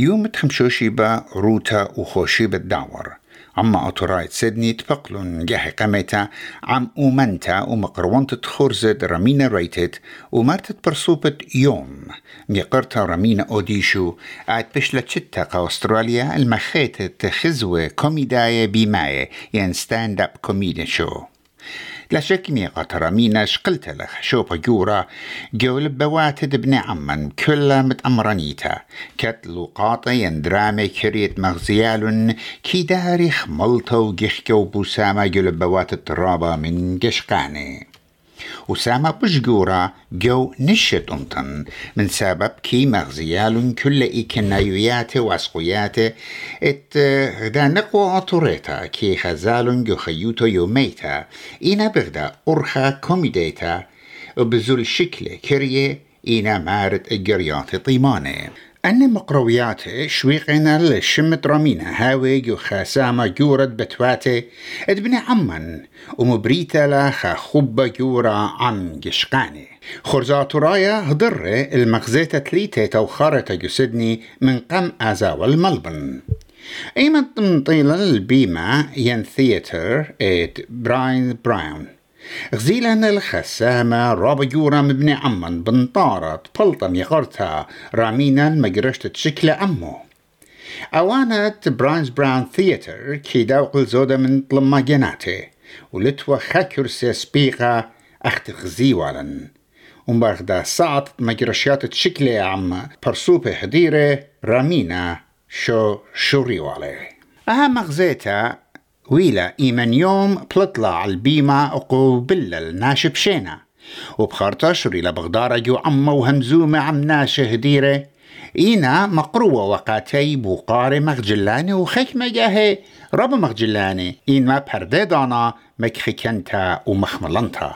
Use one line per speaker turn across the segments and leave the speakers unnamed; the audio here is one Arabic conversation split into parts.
يوم تخمشوشيبا روتا وخوشيبا الدعور عما أطرايت سيدني تفقلون جاهي قميتا عم أومنتا ومقروانت تخورزد رامينا ريتت ومارتت برصوبت يوم. ميقرتا رامينا أوديشو عاد بشلة شتا أستراليا المخيت خزوة كوميداية بيماية ين ستاند اب كوميدي شو لا شك مي قطرمينا شقلت لخ شوبا جورا جول بواتد ابن عمان كلها متأمرانيتا كتلو قاطي درامي كريت مغزيال كي داريخ ملطو جيخكو بوساما جول بواتد رابا من جشقاني. وسامة بشجورة جو نشت أنتن من سبب كي مغزيال كل إيكنايوياته واسقوياته إت غدا نقوى أطوريتا كي خزال جو خيوتو يوميتا. إنا بغدا أرخا كوميديتا. وبزول شكل كريه إنا مارد الجريات طيمانه أن مقروياته شويقنا لشمت رامينا هاوي جو خاسامة جورد بتواتي ادبني عمن ومبريتا لا خبة جورا عن جشقاني خرزات رايا هضر المغزيتة تليتة توخارة جسدني من قم أزاو الملبن. ايمن طيلة البيمة ين ثياتر ات براين براون. غزيلا الخسامة رابا جورا مبني عمان بنطارت بلطم يغرتها رامينا مجرشت شكل أمو أوانت براينز براون ثياتر كي داوقل زودة من طلما جناتي ولتوا خاكر سيسبيقا أخت غزيوالا ومبارغدا ساعت مجرشات شكل عم برسوبة هديرة رامينا شو شوريوالي. أها مغزيتا ويلا إيمن يوم بلطلع البيمة وقوبلة الناشب شينا. وبخارطة شريلا بغدارة جو عمة وهمزومة عم ناشة هديرة إينا مقروة وقاتي بوقاري مغجلاني وخيك جاهي رب مغجلاني إين ما برديدانا مكخكنتا ومخملنتا.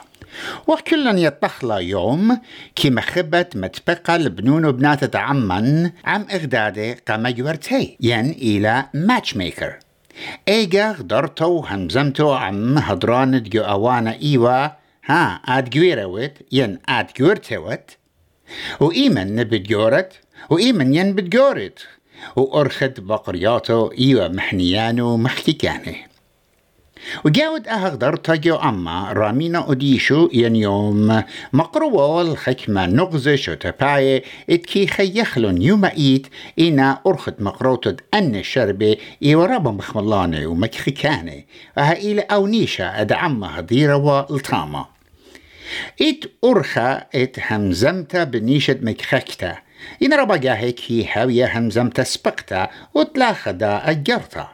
وكلن يطخلا يوم كي مخبة متبقى البنون وبنات عمن عم إغدادي قام جورتي ين إلى ماتش ميكر ايجا غدرتو همزمتو عم هدران دجو اوانا ايوا ها اد جويروت ين اد جورتوت و ايمن نبدجورت و ايمن ين بدجورت و ارخد بقرياتو ايوا محنيانو محكيكاني وجاود أهغدر تاجو أما رامينا أديشو ين يوم مقروة والحكمة نغزة شو تباية إتكي خيخلون يوم إيت إنا أرخد مقروتد أن شربة إيورابا مخملاني ومكخكاني أها إلى أو نيشا أدعم هديرة والطامة إت أرخا إت همزمتا بنيشة مكخكتا. إن ربا جاهيك هي هاوية همزمتا سبقتا وتلاخدا أجرتا.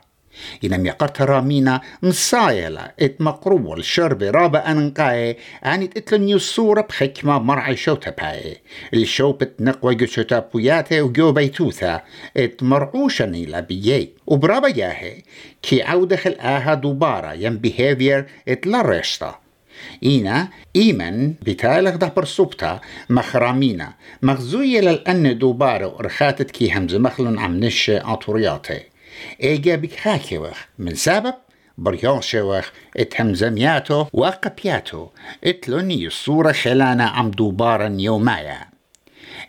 إنم يقرت رامينا مصايلة إت مقروب الشرب رابا أنقاي. أني اتلن يصورة بحكمة مرعي شوتا باي. الشو بتنقوى جوشوتا بوياته وجو بيتوثا إت مرعوشا نيلا بيي. وبرابا ياهي كي عودخ الآها دوبارا ين بيهيفير إت لرشتا إينا إيمن بتالغ ده برصوبتا. مخرامينا مغزوية للأن دوبارا ورخاتت كي همز مخلن عم نش أطورياتي ايجا بكاكيوخ من سبب بريوشوخ اتهمزمياتو وقبياتو اتلوني الصورة خلانا عم دوبارا يومايا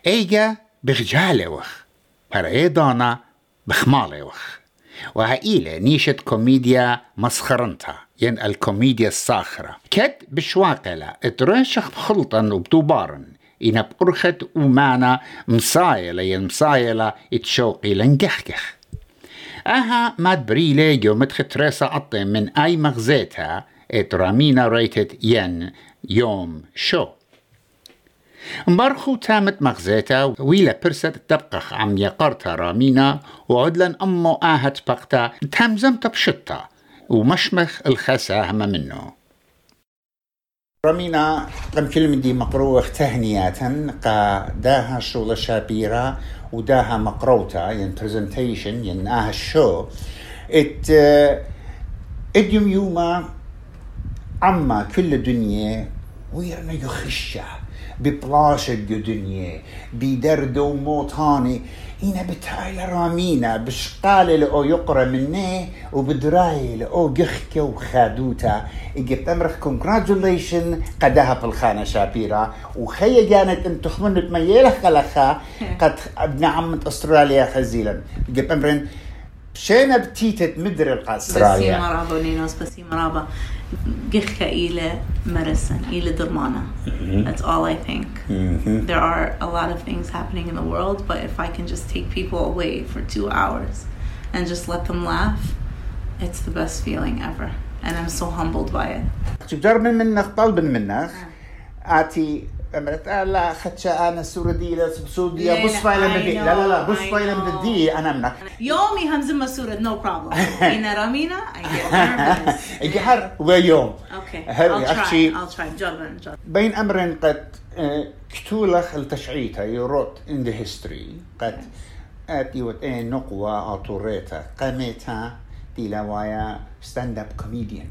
ايجا بخجالوخ فريدانا بخمالوخ وهائلة نيشة كوميديا مسخرنتا ين الكوميديا الصاخرة كد بشواقلة اترشخ بخلطا وبدوبارا إن بقرخت ومانا مصايلة ين مصايلة اتشوقي لنجحكخ أها ماد بريلي متخ تريسا أطي من أي مغزيتها رامينا ريتت ين يوم شو. مبارخو تامت مغزيتا ويلا برست تبقخ عم يقرتا رامينا وعدلن أمو آهت بقتا تمزم تبشتا ومشمخ الخسا هم منه رامينا قم كلمة دي مقروة تهنية قا داها شغلة شابيرة وداها مقروتا ين برزنتيشن ين آها الشو ات اديوم يوما عما كل الدنيا ويرنا يخشة ببلاشة دنيا بدردو موطاني إنا بتايل رامينا بشقال لأو يقرأ مني وبدراي لأو جخكة وخادوتا. إجبت أمرخ كونجراتوليشن قدها بالخانة شابيرا وخي كانت أن تخمن بميلة خلخا قد ابن عمة أستراليا خزيلا. إجبت أمرن شينا بتيتت مدر
القاستراليا بسي مرابا نينوس بسي مرابا جخة إلى مرسن إلى درمانة That's all I think mm-hmm. There are a lot of things happening in the world but if I can just take people away for two hours and just let them laugh it's the best feeling ever and I'm so humbled by it
تجرب منك طلب منك آتي أمرت. لا خدشة أنا سوردي سودية بص فايلة بدي لا لا لا بص فايلة بدي أنا منك.
يومي همزم سورد نو بروبلم انا رامينا get
nervous. ويوم
I'll try. جربن
بين امرين قد كتولخ التشعيتا يروت in the history. قد آتي وت إيه نقوة اطوريتا قميتا دي لوايا ستاند اب كوميديان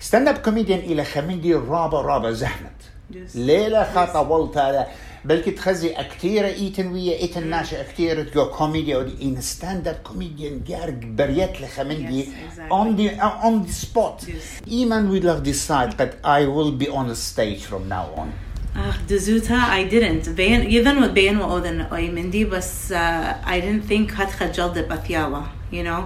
ستاند اب كوميديان إلى خميدي رابا رابا زحمت. ليلة خاطة ولتا بلكي تخزي أكتير ايتن ويا ايتن ناشا أكتير تقو كوميديا أو إن ستاند اب كوميديان جارق بريت لخمندي on the on the spot. Even we love decide that I will be on the stage from now on.
آه دزوتها I didn't. بين even with بين وأذن أي مندي بس uh, I didn't think هتخ جلد بثياوة you know?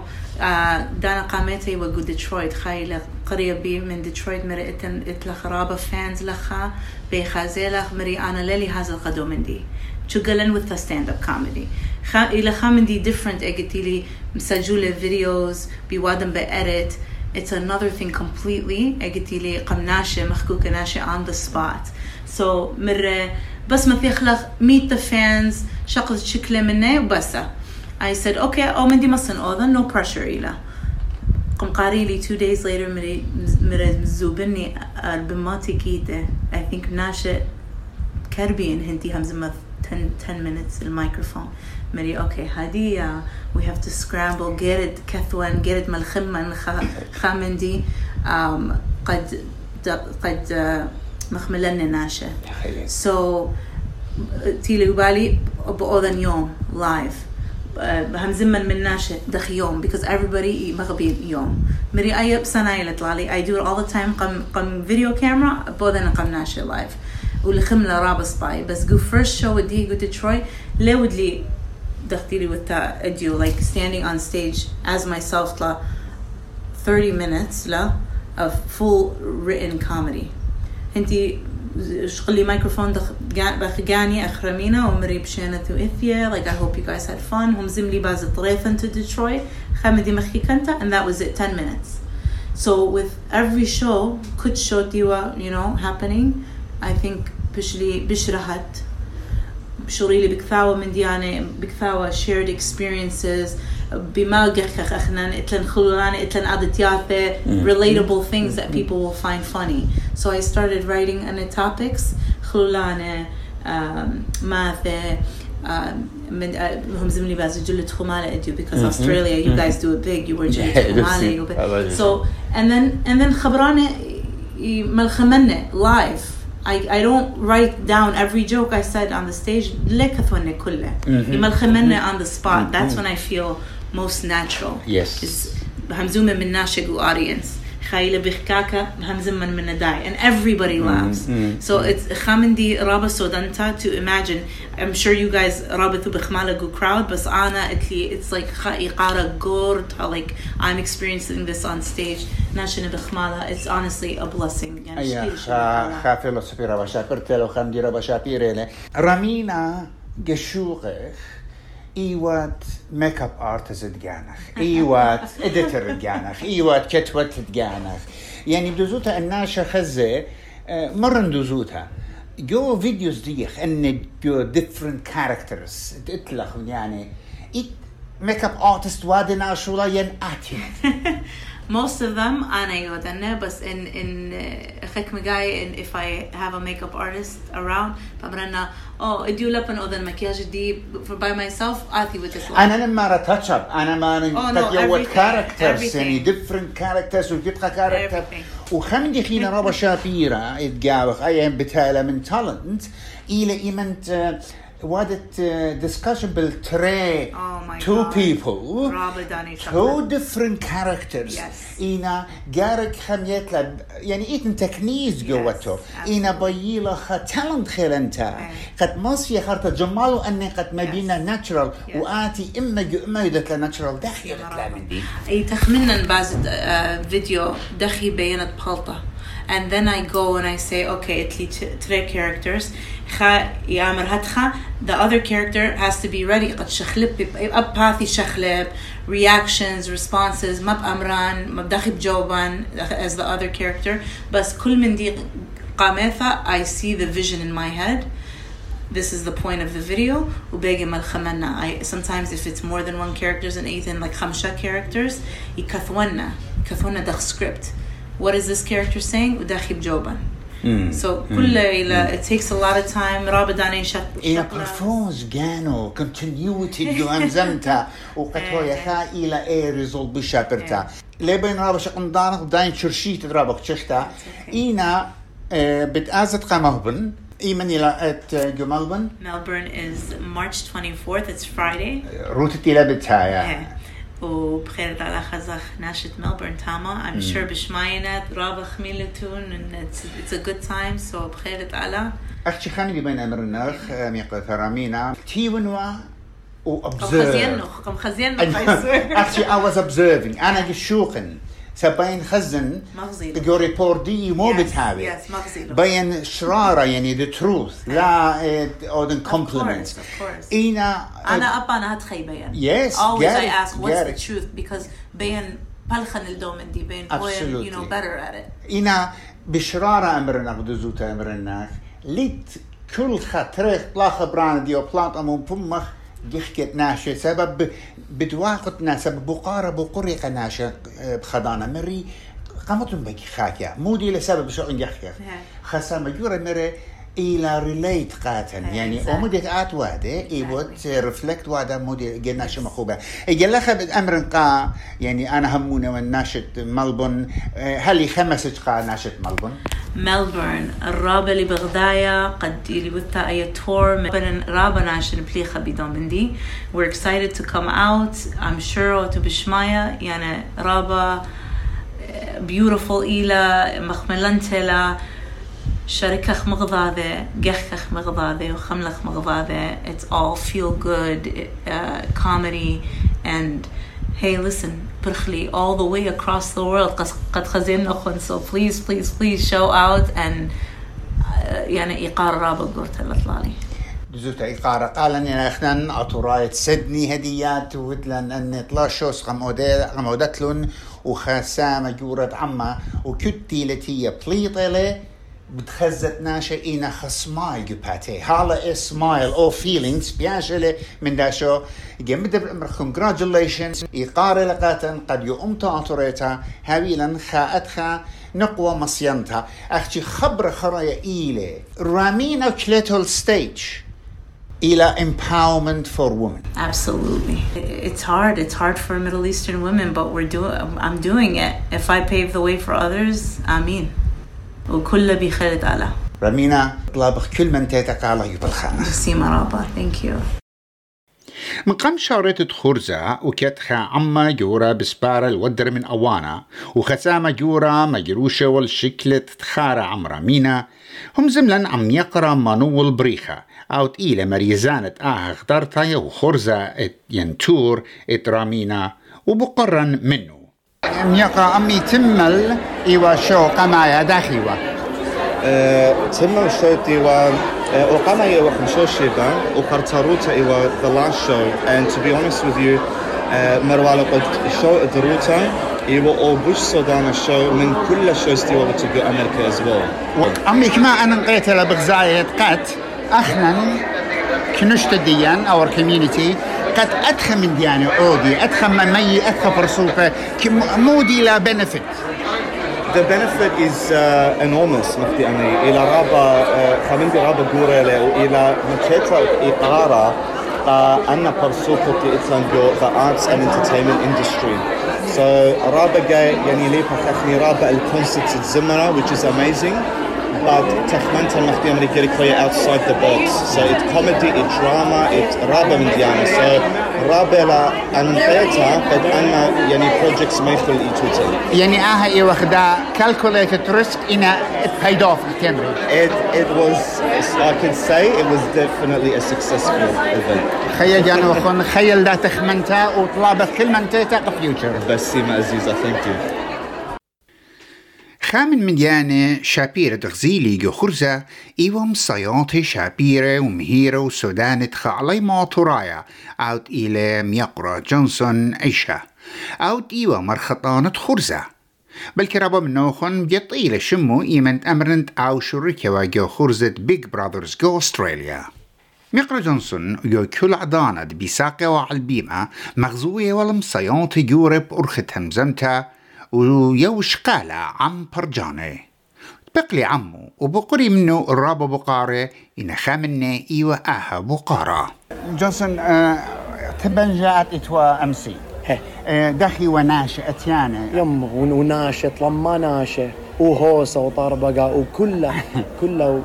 دانا قامتي وقو ديترويت. خايلة قرية بي من ديترويت مري اتن اتلا خرابة فانز لخا بخازيلة مري أنا للي هذا القدو من دي. تشغلن with the stand up comedy. خا إلى خا من دي different اجتي لي مسجولة فيديوز بيوادم بأدت it's another thing completely اجتي لي قمناشة مخكوكة ناشة on the spot. So مرة بس ما في خلق ميت فانز شقل شكلة منه وبسة. I said okay oh مندي مصن أوضا no pressure إلى. قم قاري لي two days later مري مري مزوبني البماتي كيته I think ناشئ كربين هنتي هم زمت 10 10 minutes الميكروفون. مري أوكي هادي uh, we have to scramble get it كثوان get it ملخمن خامندي um, قد قد uh, مخملن ناشئ. so تيلي بالي بأوذن يوم لايف هم زمن من ناشئ دخ يوم because everybody مغبي يوم. مري أي بسنة يلتلالي I do it all the time قم قم فيديو كاميرا بودن قم ناشئ لايف والخملة رابس باي بس جو first show ودي جو ديترويت ليه ودلي دختيلي with أديو like standing on stage as myself لا 30 minutes لا of full written comedy. انتي شغلي مايكروفون بخجاني أخرمينا ومري بشينة إثيا like I hope you guys had fun هم زملي باز طريفن to Detroit خامدي مخي كنتا and that was it 10 minutes so with every show could show ديوا you know happening I think بشلي بشرحت بشغلي بكثاوة من ديانة بكثاوة shared experiences بما قخخ اخنا اتلن خلولان اتلن ادتياثة relatable things that people will find funny so I started writing on topics خلولانة ماثة من هم زمني باز جلة خمالة اديو because Australia you guys do it big you were جلة خمالة so and then and then خبرانة ملخمنة live I, I don't write down every joke I said on the stage. Mm-hmm. on the spot. Mm-hmm. That's when I feel most natural.
Yes.
Hamzuma min nashig audience. خايلة بخكاكة همزمة من داي and everybody laughs. Mm-hmm. so it's خامندي رابا سودانتا to imagine. I'm sure you guys رابطوا بخمالة crowd بس أنا اتلي it's like إقارة قورت like I'm experiencing this on stage. ناشنة بخمالة it's honestly a blessing.
يعني خافي الله سفيرة بشاكرت له خمدي ربا شابيري رامينا قشوقخ إيوات ميك اب ارتست تقانخ إيوات اديتر تقانخ إيوات كتوت تقانخ يعني بدوزوتا الناشا خزة آه، مرة ندوزوتها جو فيديوز ديخ إن جو ديفرنت كاركترز تطلق يعني ميك اب ارتست وادنا شولا ين آتي.
most of them أنا يودنا بس in in خك مجاي in if I have a makeup artist around. فبرنا oh اديو لبن أو ذن مكياج دي for by myself. آتي with this
أنا لما را تاتش اب أنا ما
Oh, no,
قد يوت
everything,
كاركترز
everything.
يعني different characters. وجتها كاركتر
Everything.
وخمدي خينا رابا شابيرا اتقاوخ اي بتالا من تالنت إلى ايمنت وادت discussion بالتري
Oh my
two
God.
people two different characters.
Yes.
إينا جارك خميت لب يعني إيتن تكنيز جوته
absolutely.
إينا بيلا خا تالنت خير أنت قد مصي خرطة جمال أني قد مبينا ناتشرال
Yes.
وآتي إما جو إما يدت ناتشرال داخل لا من دي
أي تخمنا بعض uh, فيديو دخي بينت بلطة and then I go and I say okay it's لي three characters خا يامر هتخا the other character has to be ready قد شخلب اب باثي شخلب reactions responses ما بأمران ما بدخي بجوابان as the other character بس كل من دي قامثة I see the vision in my head this is the point of the video وباقي ما الخمنا I sometimes if it's more than one characters in Ethan like خمسة characters يكثونا يكثونا دخ script What is this character saying? وداخي بجوبا so كل إلى it takes a lot of time. رابط أنا شك
إينا برفوز جانو continuity جو أنزمتا. وقد هو يخا إيه. ريزول بشابرتا. لبين رابا شقن دانق داين شرشيت رابا تشختا إينا آه، بتآزت قمهبن إيمن إلى أت جمالبن
Melbourne is March 24th it's Friday.
روتت إلى بتايا
إيه. وبخير على خزخ ناشط ملبورن تاما. I'm sure بشماينات رابع خميلتون and it's, it's a good time so بخير على
أختي خاني بين أمر النخ ميقى ثرامينا. تيونوا و
قم
observe
خزينو قم خزينو قيسر
Actually, I was observing. أنا جشوقن سبين خزن
مغزي
جو ريبورت دي مو
Yes,
بتهاوي
yes, مغزي.
بين شرارة يعني the truth لا اودن compliments.
course, of course.
إينا
أنا أبا أنا هتخي بيان.
Yes,
always I ask what's the truth because بيان بالخن الدومن دي بين هو you
Absolutely.
know better at it.
إينا بشرارة أمرنا قدزوتا أمرنا. ليت كل خطريخ لا خبران ديو بلانت أمون بمخ جخكت ناشة سبب بدواقتنا سبب بقارة بقريقة ناشة آه، بخدانا مري قامتهم بكي خاكيا. مودي لسبب شو انجحك خاصة مجورة مري إلى ريليت قاتن
Yeah,
يعني. أمودي آت واده إيبوت ريفلكت واده مودي جنا شو مخوبة. إجلا خب أمر قا يعني أنا همونة من ناشط ملبون. آه، هل خمسة قا ناشط ملبون؟
ملبورن. الرابع اللي بغدايا قد اللي بتا أي تور من رابع ناشن بليخة بدون من دي we're excited to come out. I'm sure to بشمايا يعني رابع beautiful إلى مخملنتلا. شركخ مغضاضة جخخ مغضاضة وخملخ مغضاضة it's all feel good uh, comedy and hey listen برخلي all the way across the world. قد- خزينا خن so please please please show out and uh, يعني إيقار رابط قرت الأطلالي.
زوتا إقارة قال أني أخنان أطراية سدني هديات ودلن أن طلاشوس غمودتلن وخاسامة جورة عما وكتي لتي بليطلة بتخزت ناشا إينا خسماي جباتي هالا اسمايل أو فيلينغز بياشلة من داشو جمد بأمر congratulations إقارة لقاتن قد يؤمتا أطريتا هاويلا خاءتها نقوى مصينتها أختي خبر خرايا إيلي رامينا كليتول ستيج إلى empowerment for women
Absolutely. It's hard. It's hard for Middle Eastern women, but we're doing. I'm doing it. If I pave the way for others, آمين. وكل بخير على.
رامينا طلابخ كل من تيتك على يبالخانة
سيما رابا. Thank you.
من شارت خرزة وكتخا عما جورا بسبارة الودر من أوانا وخسامة جورا مجروشة والشكلة تخارة عم رامينا هم زملا عم يقرأ مانو البريخة أو تقيلة مريزانة آه اخترتها وخرزة ات ينتور ات رامينا وبقرن منه يقرأ أمي تمل إيوا شو قمايا داخيوا
تم الشوتي و وقام يوا خمسة شيبان وقرطروتا يوا the last show. And to be honest with you مروالو قد show دروتا يوا أو بوش صدانا show من كل الشوز تي وقت تجو أمريكا as well.
أمي كما أنا نقيت لبغزاية قات أخنا كنشت ديان اور كوميونيتي قد ادخل من ديانة أودي ادخل من مي ادخل برسوقه مودي لا بنفيت
The benefit is uh, enormous مختي أني إلى رابا خمين دي رابا قورة وإلى مكتا إقارة أنا برسوقة إتلان the arts and entertainment industry. So رابا جاي يعني لي بخخني رابا الكونسرتس الزمرة which is amazing. But تخمنت المخدي أمريكي كوي outside the box. So it's comedy, it's drama, it's رابا من ديانا. So رابا لا أنا نقيتها قد أنا يعني projects ما يخل إيتوتي.
يعني آها إي وخدا calculated risk إن it paid off التمرين.
It, it was, I can say it was definitely a successful event.
خيال جانا وخون خيال لا تخمنتا وطلابة كل من تيتا فيوتشر.
بس سيما عزيزة thank you.
خامن من يانا شابيرة غزيلي جو خرزة إيوم صياطي شابيرة ومهيرة وسودانة خعلي ماطرايا أوت إلى ميقرا جونسون عيشة أوت إيوة مرخطانة خرزة بل كرابا منوخن بيطيلة شمو إيمنت أمرنت أو شركة وجو خرزة بيج براذرز جو أستراليا ميقرا جونسون جو كل عضانة بيساقة وعالبيمة مغزوية والمصياطي جورب أرخت همزمتا ويوش قال عم برجاني بقلي عمو وبقري منه الرابة بقارة إن خامنة إيوة آها بقارة جونسون آه تبن جاءت إتوا أمسي. آه دخي وناشة أتيانا
يم وناشة لما ناشة وهوسة وطربقة وكلها كلها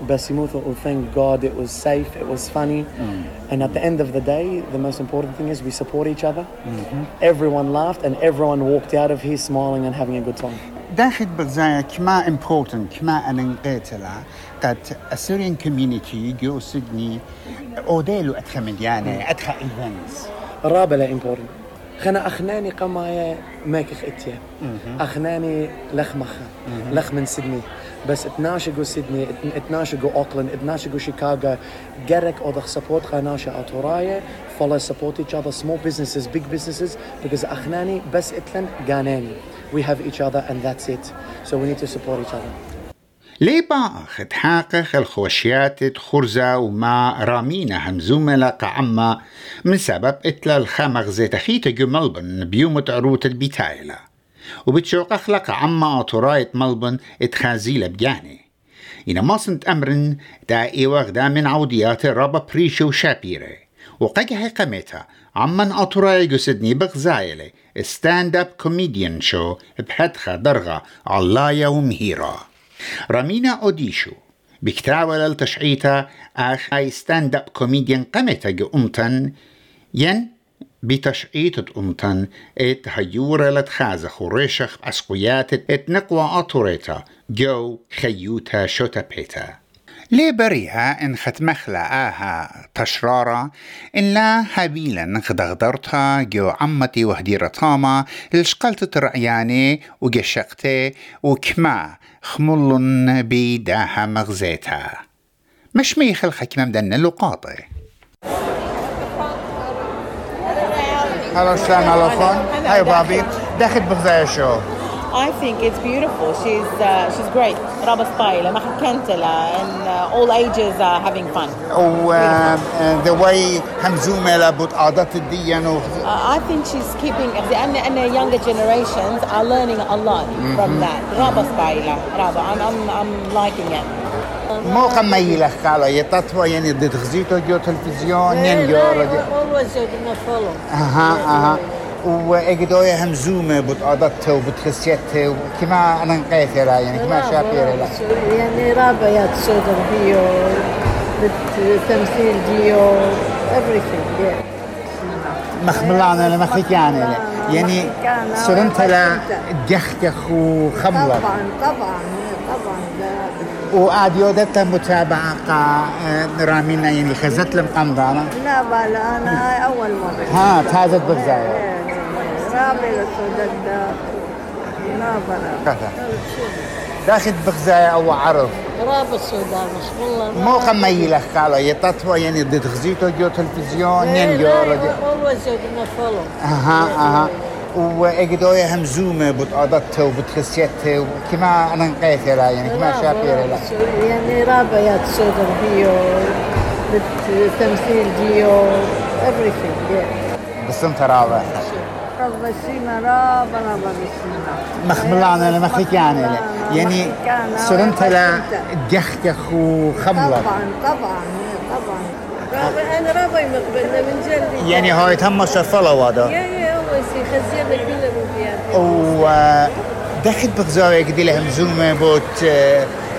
وكلها بس يموت thank God it was safe it was funny mm. and at the end of the day the most important thing is we support each other mm-hmm. everyone laughed and everyone walked out of here smiling and having a good time
داخل بغزايا كما important كما أنا نقيتلا قد السوريان كوميونيتي جو سيدني أوديلو أدخل مديانة أدخل إيفنتس
رابلا important خنا أخناني قمايا ماكخ إتيا أخناني لخ مخا لخ من سيدني بس اتناشقوا سيدني اتناشقوا أوكلاند اتناشقوا شيكاغو جرك أو ذا سبورت خناشا اوتورايا follow support each other small businesses big businesses. Because أخناني بس إتلن قاناني we have each other and that's it. So we need to support each other.
ليبا تحقق الخوشيات خرزة وما رامينا همزومة لقى عما. من سبب اتلا الخمغ زيت خيتا جملبن بيوم عروت البيتايلة وبتشوق أخلق عما أطرايت ملبن اتخازيلة بجاني إن سنت أمرن دا إيوغ دا من عوديات رابا بريشو شابيري. وقجه قمتها عمن أطراي جسدني بغزايلة ستاند اب كوميديان شو بحدخة درغة علايا ومهيرة رامينا أوديشو بكتاوة للتشعيتا آخ أي ستاند اب كوميديان قمتا أمتن ين بتشعيت أمتن إت هيورة لتخازة خوريشخ أسقيات إت نقوى أطوريتا جو خيوتا شوتا بيتا. لي بريها إن ختمخلا آها تشرارة إن لا هبيلا خدغدرتها جو عمتي وهديرة طامة لشقلت ترعياني وقشقتي وكما خمل بيداها مغزيتها مش ميخ الحكمة مدن اللقاطي هلو السلام عليكم هاي بابي داخل بغزايا شو
I think it's beautiful. She's uh, she's great. رابا ستايل ما حكنت and uh, all ages are having fun.
و uh, the way همزومة لابد عادات الدين و
I think she's keeping لأن أن younger generations are learning a lot from that. رابا ستايل رابا I'm I'm I'm liking it.
مو قم يلخ على يتطوى يعني ضد غزيتو جو تلفزيون ين جو
follow.
أها أها وإجدوية همزومة بتقضته وبتخسيته كما أنا نقيت يعني كما شابير لا
يعني رابعيات صدر بيو بالتمثيل ديو everything yeah.
مخبلانا لما خيكانا يعني صرنت لا جخجخ وخملة
طبعا طبعا طبعا
وقعد يودت متابعة قا رامينا يعني خزت لهم قمضانة
لا بلا أنا أول مرة.
ها تهازت بغزاية
رابع ضد
كذا. داخل بغزاية أو عرض؟
راب السودان والله
مو قم يلخ على يتطوى يعني ضد غزيتو جو تلفزيون ين جو
always follow
أها أها. وإجدوية همزومة بتقضته وبتخسيته كما أنا نقيت يعني كما شابير
يعني رابعيات صدر بيو بالتمثيل ديو everything yeah.
بس انت رابع.
رب السيما رب رب السيما
مخملانا لمخيكانا يعني سرنت لا جخجخ وخملة.
طبعا طبعا طبعا. رابع أنا رابع مقبلنا من جلدي.
يعني هاي تم شفلة هذا دخل بغزاوة قدي لهم زومة بوت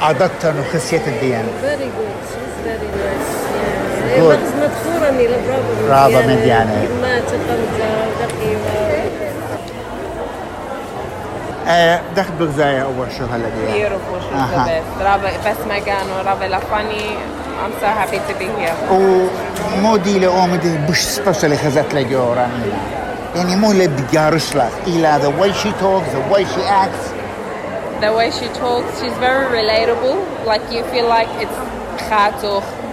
عادتها وخسية الديان
very good she's very nice.
Good.
مدخورة من الرابع
رابع مديانة.
ما تقمزة دقيقة
دخل بغزاية أول شو هلا
Beautiful, she's
Uh-huh.
the best. Rabba, best Rabba Lafani. I'm so happy to be here.
ومو دي لأومي دي بش سبيشالي خزت لك anymore lived Yaroslav. Ila, the way she talks, the way she acts.
The way she talks, she's very relatable. Like you feel like it's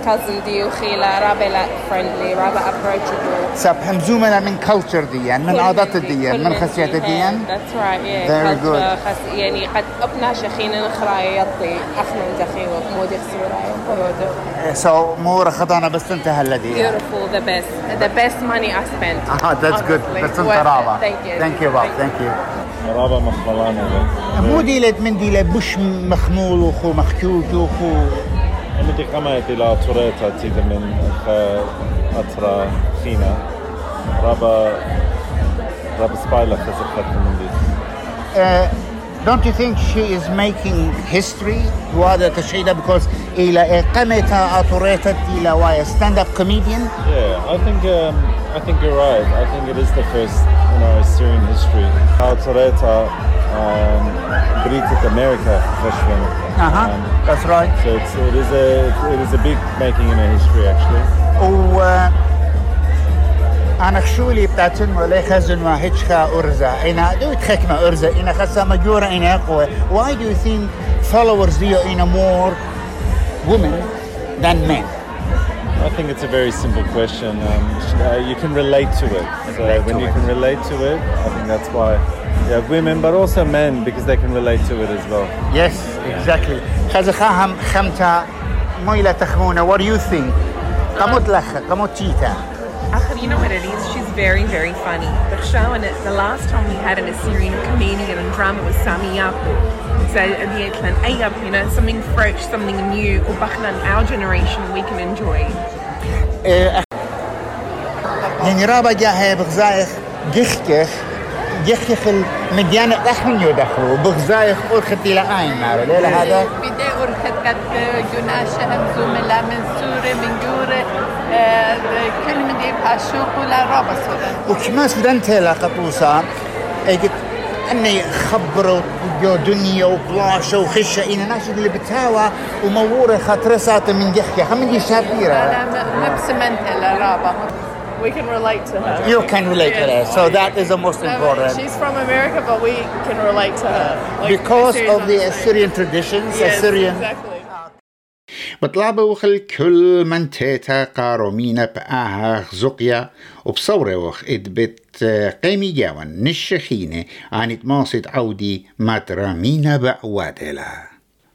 cousin Dio Khila, Rabba like friendly, Rabba approachable.
سب همزومنا من كلتشر ديان من عادات الديان من خسيات الديان
That's right, yeah.
Very
Culture,
good.
خس... يعني قد أبنى شخينا نخرى يطي أخنا دخي ومودي خسورة
سو مو رخضانا بس انت هلا ديان
Beautiful, the best. The best money I spent.
آه that's good. بس انت. رابع
Thank you.
thank you Bob thank you
رابع مخملانا
مو ديلت من ديلة بش مخمول وخو مخكوك وخو
تيدا من خ أترا خينا رابع رابع سبايلا خزقت من دي
Uh, don't you think she is making history وهذا تشعيدا because إلى قمتها أطوريتت إلى واي stand up comedian
Yeah, I think um, I think you're right. I think it is the first in our Syrian history. How Toreta um, greeted America freshman.
uh-huh
Um,
that's right
so it's, it is a it is a big making in our history actually.
و أنا خشولي بتاعتن ولا خزن ما هيتشخا أرزا إنا دو تخكنا أرزا إنا خسا مجورة إنا أقوى why do you think followers do you in a more women than men
I think it's a very simple question. Um, uh, you can relate to it. So
Relate
when
to
you
it.
can relate to it, I think that's why you have women, but also men because they can relate to it as well.
yes exactly خزا خاهم خمتا مويلة تخمونة what do you think قمت لخ قمت تيتا
Achad, you know what it is? She's very, very funny. The show and it, the last time we had an Assyrian comedian and drama was Sami Yaku. So at the Eklan Ayab, you know, something fresh, something new, or Bakhlan, our generation, we can enjoy.
يعني رابا جاها بغزايخ جخكخ جخكخ المديانة أخن يدخلوا بغزايخ أرخت إلى عين مارو ليلة هذا
بدي أركض جناش همزوم لا من سورة من جورة كل من دي باشوق ولا رابا
وكما سودنت لا قطوسا قلت اني خبروا جو دنيا وبلاشة وخشة إنا ناشد اللي بتاوى ومورة خاطرسات من جحكة هم دي شابيرة
أنا مبسمنت لا رابا
We can relate to her.
You can relate to that so that is the most important
She's from America, but we can relate to her. Like,
because
Assyrians
of the. Assyrian traditions
Yes,
Assyrian
exactly.
بطلابة وخل كل من تيتا قارومينا بآها زقيا وبصورة وخ إدبت قيمي جاون نشخينة عن تماصد عودي مدرامينا بعوادلا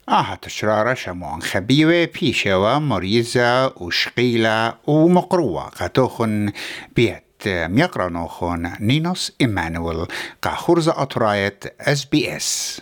آها تشرارة شموان خبيوة بيشوا مريزة وشقيلة ومقروة قطوخن بيت ميقرانوخن نينوس إيمانويل قاخرزة أطرايت اس بي اس.